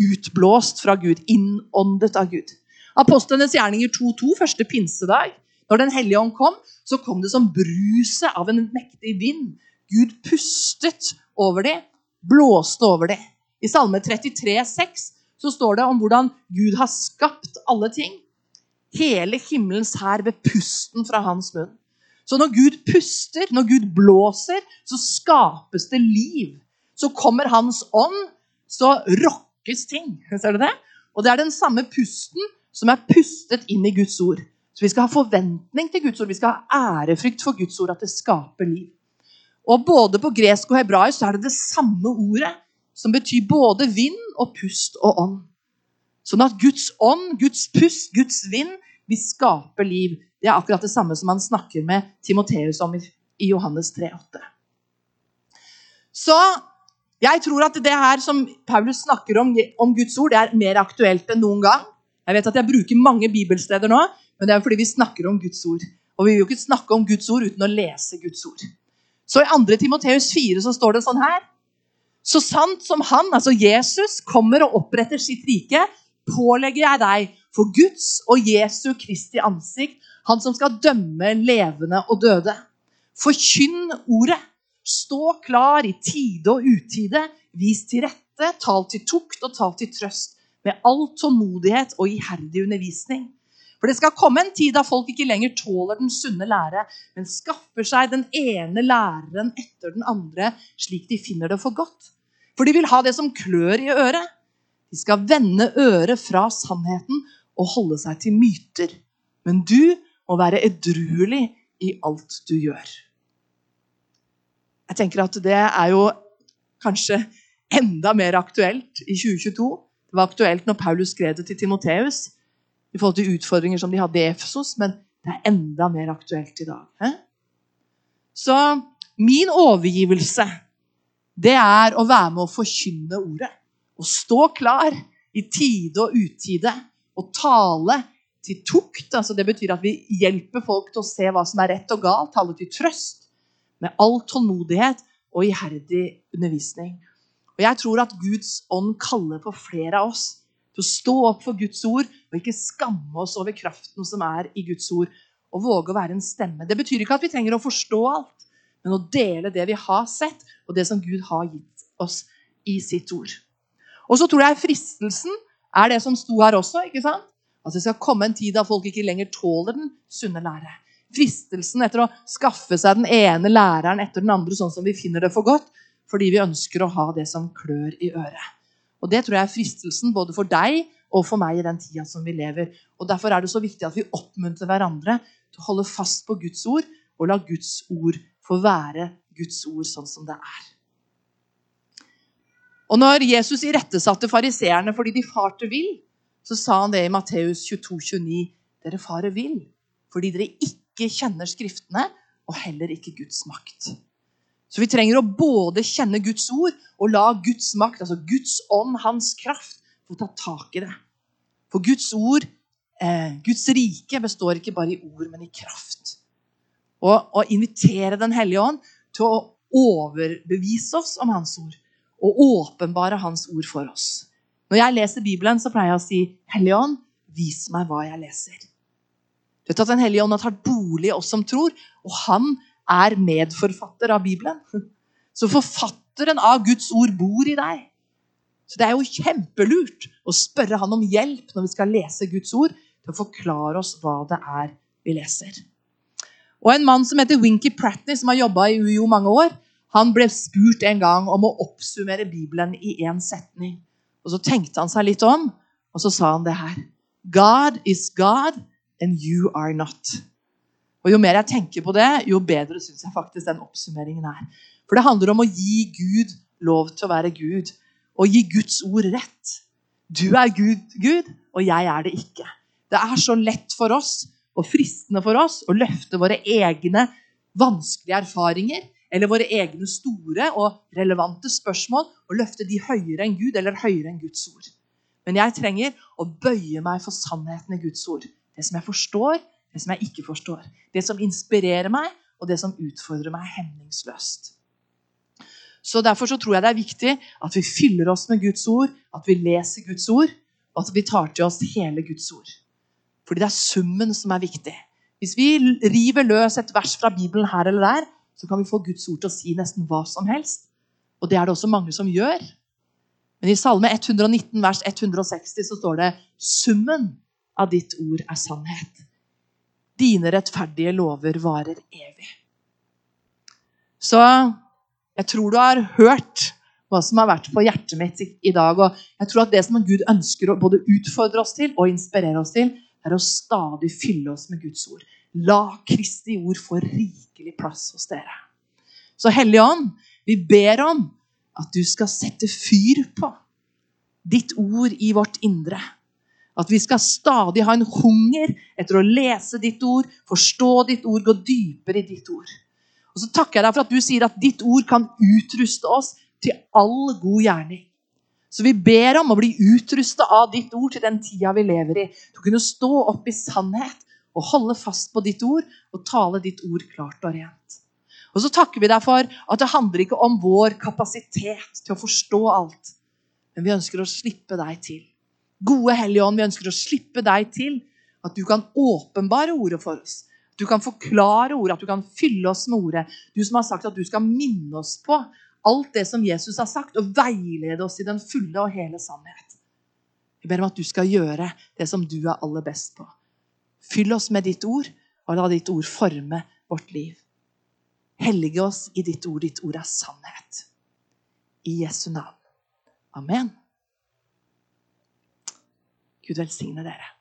utblåst fra Gud, innåndet av Gud. Apostlenes gjerninger 2.2, første pinsedag. Når Den hellige ånd kom, så kom det som bruset av en mektig vind. Gud pustet over dem, blåste over dem. I Salme 33, 33,6 så står det om hvordan Gud har skapt alle ting. Hele himmelens hær ved pusten fra hans munn. Så når Gud puster, når Gud blåser, så skapes det liv. Så kommer Hans ånd, så rokkes ting. Ser du det? Og det er den samme pusten som er pustet inn i Guds ord. Så vi skal ha forventning til Guds ord. Vi skal ha ærefrykt for Guds ord, at det skaper liv. Og både på gresk og hebraisk er det det samme ordet, som betyr både vind og pust og ånd. Sånn at Guds ånd, Guds pust, Guds vind vil skape liv. Det er akkurat det samme som han snakker med Timoteus om i Johannes 3,8. Så jeg tror at det her som Paulus snakker om, om Guds ord, det er mer aktuelt enn noen gang. Jeg vet at jeg bruker mange bibelsteder nå, men det er fordi vi snakker om Guds ord. Og vi vil jo ikke snakke om Guds ord uten å lese Guds ord. Så i 2. Timoteus 4 så står det sånn her Så sant som han, altså Jesus, kommer og oppretter sitt rike, pålegger jeg deg for Guds og Jesu Kristi ansikt, han som skal dømme levende og døde. Forkynn ordet. Stå klar i tide og utide. Vis til rette, tal til tukt og tal til trøst. Med all tålmodighet og iherdig undervisning. For det skal komme en tid da folk ikke lenger tåler den sunne lære, men skaffer seg den ene læreren etter den andre, slik de finner det for godt. For de vil ha det som klør i øret. De skal vende øret fra sannheten og holde seg til myter. Men du må være edruelig i alt du gjør. Jeg tenker at det er jo kanskje enda mer aktuelt i 2022. Det var aktuelt når Paulus skrev det til Timoteus i forhold til utfordringer som de hadde i Efesos, men det er enda mer aktuelt i dag. He? Så min overgivelse, det er å være med å forkynne ordet. Å stå klar i tide og utide. Og tale til tukt. altså Det betyr at vi hjelper folk til å se hva som er rett og galt. Tale til trøst. Med all tålmodighet og iherdig undervisning. Og Jeg tror at Guds ånd kaller på flere av oss til å stå opp for Guds ord og ikke skamme oss over kraften som er i Guds ord. Og våge å være en stemme. Det betyr ikke at vi trenger å forstå alt, men å dele det vi har sett, og det som Gud har gitt oss i sitt ord. Og så tror jeg fristelsen er det som sto her også. ikke sant? At det skal komme en tid da folk ikke lenger tåler den sunne lære. Fristelsen etter å skaffe seg den ene læreren etter den andre, sånn som vi finner det for godt, fordi vi ønsker å ha det som klør i øret. Og Det tror jeg er fristelsen både for deg og for meg i den tida som vi lever. Og Derfor er det så viktig at vi oppmuntrer hverandre til å holde fast på Guds ord og la Guds ord få være Guds ord sånn som det er. Og når Jesus irettesatte fariseerne fordi de farte vill, så sa han det i Matteus 22, 29. Dere farer vill fordi dere ikke kjenner Skriftene og heller ikke Guds makt. Så vi trenger å både kjenne Guds ord og la Guds makt, altså Guds ånd, hans kraft, få ta tak i det. For Guds ord, eh, Guds rike, består ikke bare i ord, men i kraft. Og å invitere Den hellige ånd til å overbevise oss om Hans ord og åpenbare Hans ord for oss. Når jeg leser Bibelen, så pleier jeg å si, 'Hellige ånd, vis meg hva jeg leser'. Du vet at Den hellige ånd har tatt bolig i oss som tror, og han er medforfatter av Bibelen. Så forfatteren av Guds ord bor i deg. Så det er jo kjempelurt å spørre han om hjelp når vi skal lese Guds ord, til å forklare oss hva det er vi leser. Og En mann som heter Winky Pratney, som har jobba i UiO mange år, han ble spurt en gang om å oppsummere Bibelen i én setning. Og Så tenkte han seg litt om, og så sa han det her. God is God, and you are not. Og Jo mer jeg tenker på det, jo bedre syns jeg faktisk den oppsummeringen er. For det handler om å gi Gud lov til å være Gud. Og gi Guds ord rett. Du er Gud, Gud, og jeg er det ikke. Det er så lett for oss og fristende for oss å løfte våre egne vanskelige erfaringer eller våre egne store og relevante spørsmål og løfte de høyere enn Gud eller høyere enn Guds ord. Men jeg trenger å bøye meg for sannheten i Guds ord. Det som jeg forstår, det som jeg ikke forstår. Det som inspirerer meg, og det som utfordrer meg hemningsløst. Så Derfor så tror jeg det er viktig at vi fyller oss med Guds ord, at vi leser Guds ord, og at vi tar til oss hele Guds ord. Fordi det er summen som er viktig. Hvis vi river løs et vers fra Bibelen her eller der, så kan vi få Guds ord til å si nesten hva som helst. Og det er det også mange som gjør. Men i Salme 119 vers 160 så står det summen av ditt ord er sannhet. Dine rettferdige lover varer evig. Så jeg tror du har hørt hva som har vært på hjertet mitt i dag. Og jeg tror at det som Gud ønsker å både utfordre oss til og inspirere oss til, er å stadig fylle oss med Guds ord. La Kristi ord få rikelig plass hos dere. Så Hellige Ånd, vi ber om at du skal sette fyr på ditt ord i vårt indre. At vi skal stadig ha en hunger etter å lese ditt ord, forstå ditt ord, gå dypere i ditt ord. Og så takker jeg deg for at du sier at ditt ord kan utruste oss til all god gjerning. Så vi ber om å bli utrusta av ditt ord til den tida vi lever i. Til å kunne stå opp i sannhet og holde fast på ditt ord og tale ditt ord klart og rent. Og så takker vi deg for at det handler ikke om vår kapasitet til å forstå alt, men vi ønsker å slippe deg til. Gode Hellige Ånd, vi ønsker å slippe deg til. At du kan åpenbare ordet for oss. Du kan forklare ordet, at du kan fylle oss med ordet. Du som har sagt at du skal minne oss på alt det som Jesus har sagt, og veilede oss i den fulle og hele sannhet. Vi ber om at du skal gjøre det som du er aller best på. Fyll oss med ditt ord, og la ditt ord forme vårt liv. Hellige oss i ditt ord. Ditt ord er sannhet. I Jesu navn. Amen. Gud velsigne dere.